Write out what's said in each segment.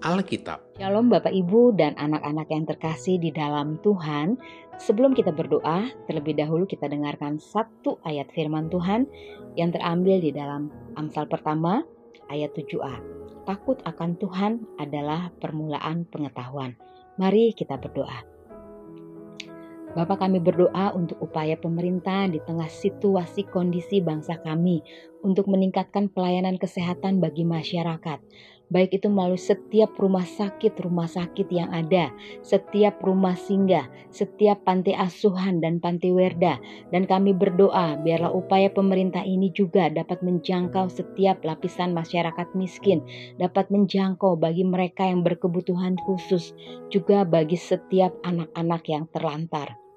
Alkitab. Shalom Bapak Ibu dan anak-anak yang terkasih di dalam Tuhan. Sebelum kita berdoa, terlebih dahulu kita dengarkan satu ayat firman Tuhan yang terambil di dalam Amsal pertama ayat 7a. Takut akan Tuhan adalah permulaan pengetahuan. Mari kita berdoa. Bapak kami berdoa untuk upaya pemerintah di tengah situasi kondisi bangsa kami untuk meningkatkan pelayanan kesehatan bagi masyarakat baik itu melalui setiap rumah sakit, rumah sakit yang ada, setiap rumah singgah, setiap panti asuhan dan panti werda. Dan kami berdoa biarlah upaya pemerintah ini juga dapat menjangkau setiap lapisan masyarakat miskin, dapat menjangkau bagi mereka yang berkebutuhan khusus, juga bagi setiap anak-anak yang terlantar.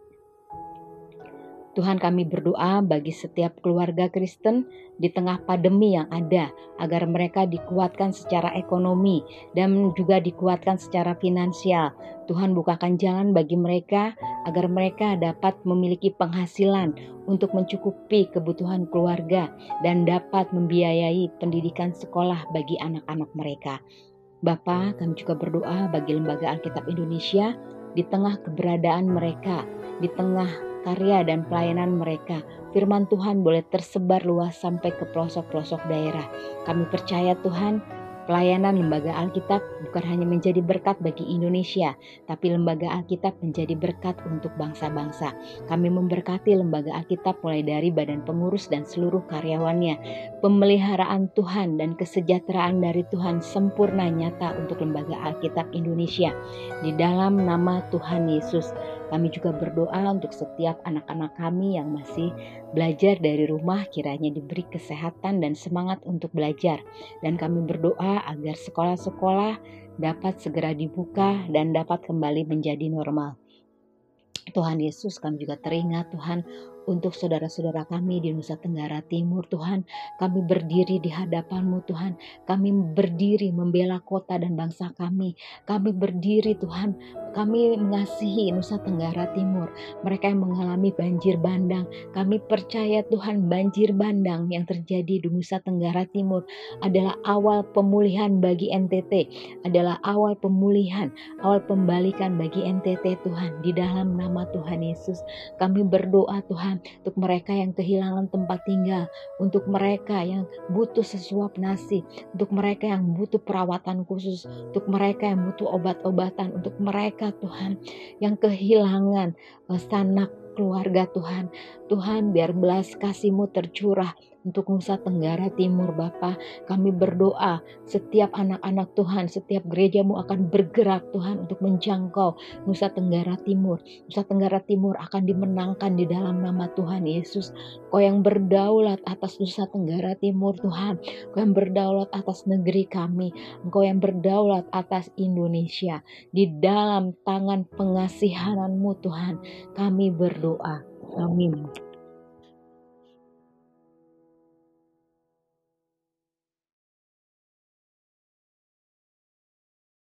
Tuhan kami berdoa bagi setiap keluarga Kristen di tengah pandemi yang ada agar mereka dikuatkan secara ekonomi dan juga dikuatkan secara finansial. Tuhan bukakan jalan bagi mereka agar mereka dapat memiliki penghasilan untuk mencukupi kebutuhan keluarga dan dapat membiayai pendidikan sekolah bagi anak-anak mereka. Bapa, kami juga berdoa bagi Lembaga Alkitab Indonesia di tengah keberadaan mereka, di tengah karya dan pelayanan mereka, firman Tuhan boleh tersebar luas sampai ke pelosok-pelosok daerah. Kami percaya Tuhan, Pelayanan Lembaga Alkitab bukan hanya menjadi berkat bagi Indonesia, tapi Lembaga Alkitab menjadi berkat untuk bangsa-bangsa. Kami memberkati Lembaga Alkitab mulai dari badan pengurus dan seluruh karyawannya. Pemeliharaan Tuhan dan kesejahteraan dari Tuhan sempurna nyata untuk Lembaga Alkitab Indonesia. Di dalam nama Tuhan Yesus, kami juga berdoa untuk setiap anak-anak kami yang masih belajar dari rumah kiranya diberi kesehatan dan semangat untuk belajar. Dan kami berdoa agar sekolah-sekolah dapat segera dibuka dan dapat kembali menjadi normal. Tuhan Yesus kami juga teringat Tuhan untuk saudara-saudara kami di Nusa Tenggara Timur Tuhan. Kami berdiri di hadapan-Mu Tuhan. Kami berdiri membela kota dan bangsa kami. Kami berdiri Tuhan. Kami mengasihi Nusa Tenggara Timur. Mereka yang mengalami banjir bandang. Kami percaya Tuhan banjir bandang yang terjadi di Nusa Tenggara Timur adalah awal pemulihan bagi NTT. Adalah awal pemulihan, awal pembalikan bagi NTT Tuhan. Di dalam nama Tuhan Yesus kami berdoa Tuhan untuk mereka yang kehilangan tempat tinggal, untuk mereka yang butuh sesuap nasi, untuk mereka yang butuh perawatan khusus, untuk mereka yang butuh obat-obatan, untuk mereka Tuhan yang kehilangan eh, sanak keluarga Tuhan. Tuhan biar belas kasih-Mu tercurah untuk Nusa Tenggara Timur Bapa. Kami berdoa setiap anak-anak Tuhan, setiap gerejamu akan bergerak Tuhan untuk menjangkau Nusa Tenggara Timur. Nusa Tenggara Timur akan dimenangkan di dalam nama Tuhan Yesus. Kau yang berdaulat atas Nusa Tenggara Timur Tuhan. Kau yang berdaulat atas negeri kami. Engkau yang berdaulat atas Indonesia. Di dalam tangan pengasihanmu Tuhan kami berdoa. Amin.